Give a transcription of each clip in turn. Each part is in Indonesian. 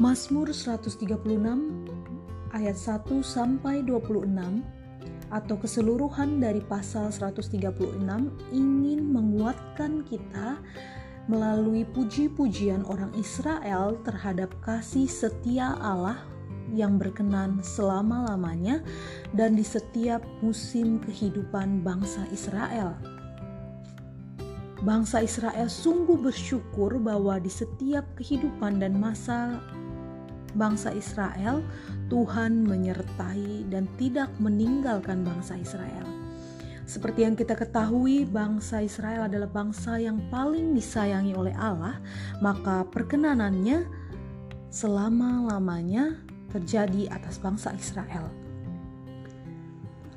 Mazmur 136 ayat 1 sampai 26 atau keseluruhan dari pasal 136 ingin menguatkan kita melalui puji-pujian orang Israel terhadap kasih setia Allah yang berkenan selama-lamanya dan di setiap musim kehidupan bangsa Israel. Bangsa Israel sungguh bersyukur bahwa di setiap kehidupan dan masa bangsa Israel, Tuhan menyertai dan tidak meninggalkan bangsa Israel. Seperti yang kita ketahui, bangsa Israel adalah bangsa yang paling disayangi oleh Allah, maka perkenanannya selama-lamanya terjadi atas bangsa Israel.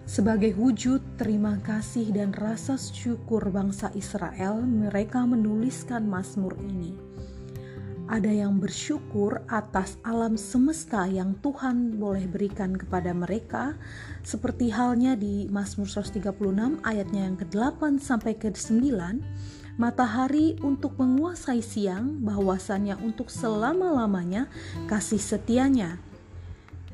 Sebagai wujud terima kasih dan rasa syukur bangsa Israel, mereka menuliskan Mazmur ini ada yang bersyukur atas alam semesta yang Tuhan boleh berikan kepada mereka seperti halnya di Mazmur 136 ayatnya yang ke-8 sampai ke-9 matahari untuk menguasai siang bahwasannya untuk selama-lamanya kasih setianya.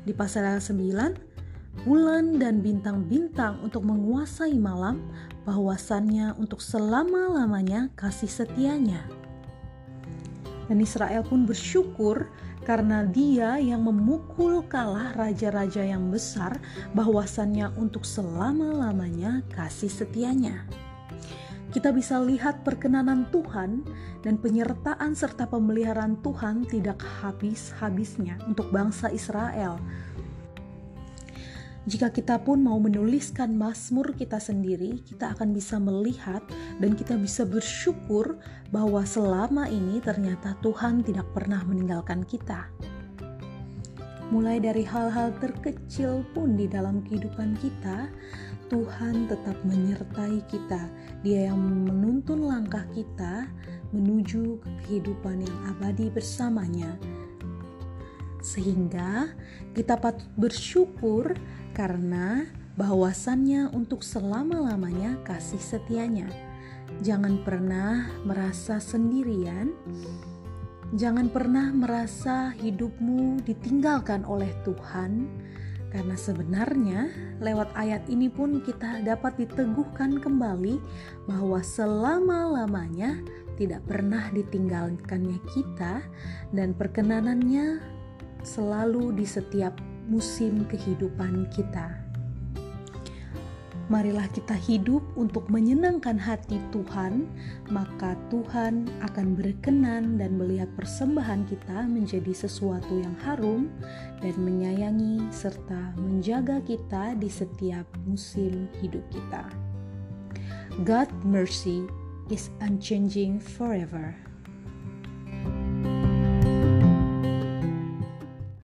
Di pasal 9 bulan dan bintang-bintang untuk menguasai malam bahwasannya untuk selama-lamanya kasih setianya dan Israel pun bersyukur karena dia yang memukul kalah raja-raja yang besar bahwasannya untuk selama-lamanya kasih setianya. Kita bisa lihat perkenanan Tuhan dan penyertaan serta pemeliharaan Tuhan tidak habis-habisnya untuk bangsa Israel jika kita pun mau menuliskan Mazmur kita sendiri, kita akan bisa melihat dan kita bisa bersyukur bahwa selama ini ternyata Tuhan tidak pernah meninggalkan kita. Mulai dari hal-hal terkecil pun di dalam kehidupan kita, Tuhan tetap menyertai kita. Dia yang menuntun langkah kita menuju kehidupan yang abadi bersamanya. Sehingga kita patut bersyukur karena bahwasannya untuk selama-lamanya kasih setianya. Jangan pernah merasa sendirian. Jangan pernah merasa hidupmu ditinggalkan oleh Tuhan, karena sebenarnya lewat ayat ini pun kita dapat diteguhkan kembali bahwa selama-lamanya tidak pernah ditinggalkannya kita dan perkenanannya selalu di setiap musim kehidupan kita. Marilah kita hidup untuk menyenangkan hati Tuhan, maka Tuhan akan berkenan dan melihat persembahan kita menjadi sesuatu yang harum dan menyayangi serta menjaga kita di setiap musim hidup kita. God mercy is unchanging forever.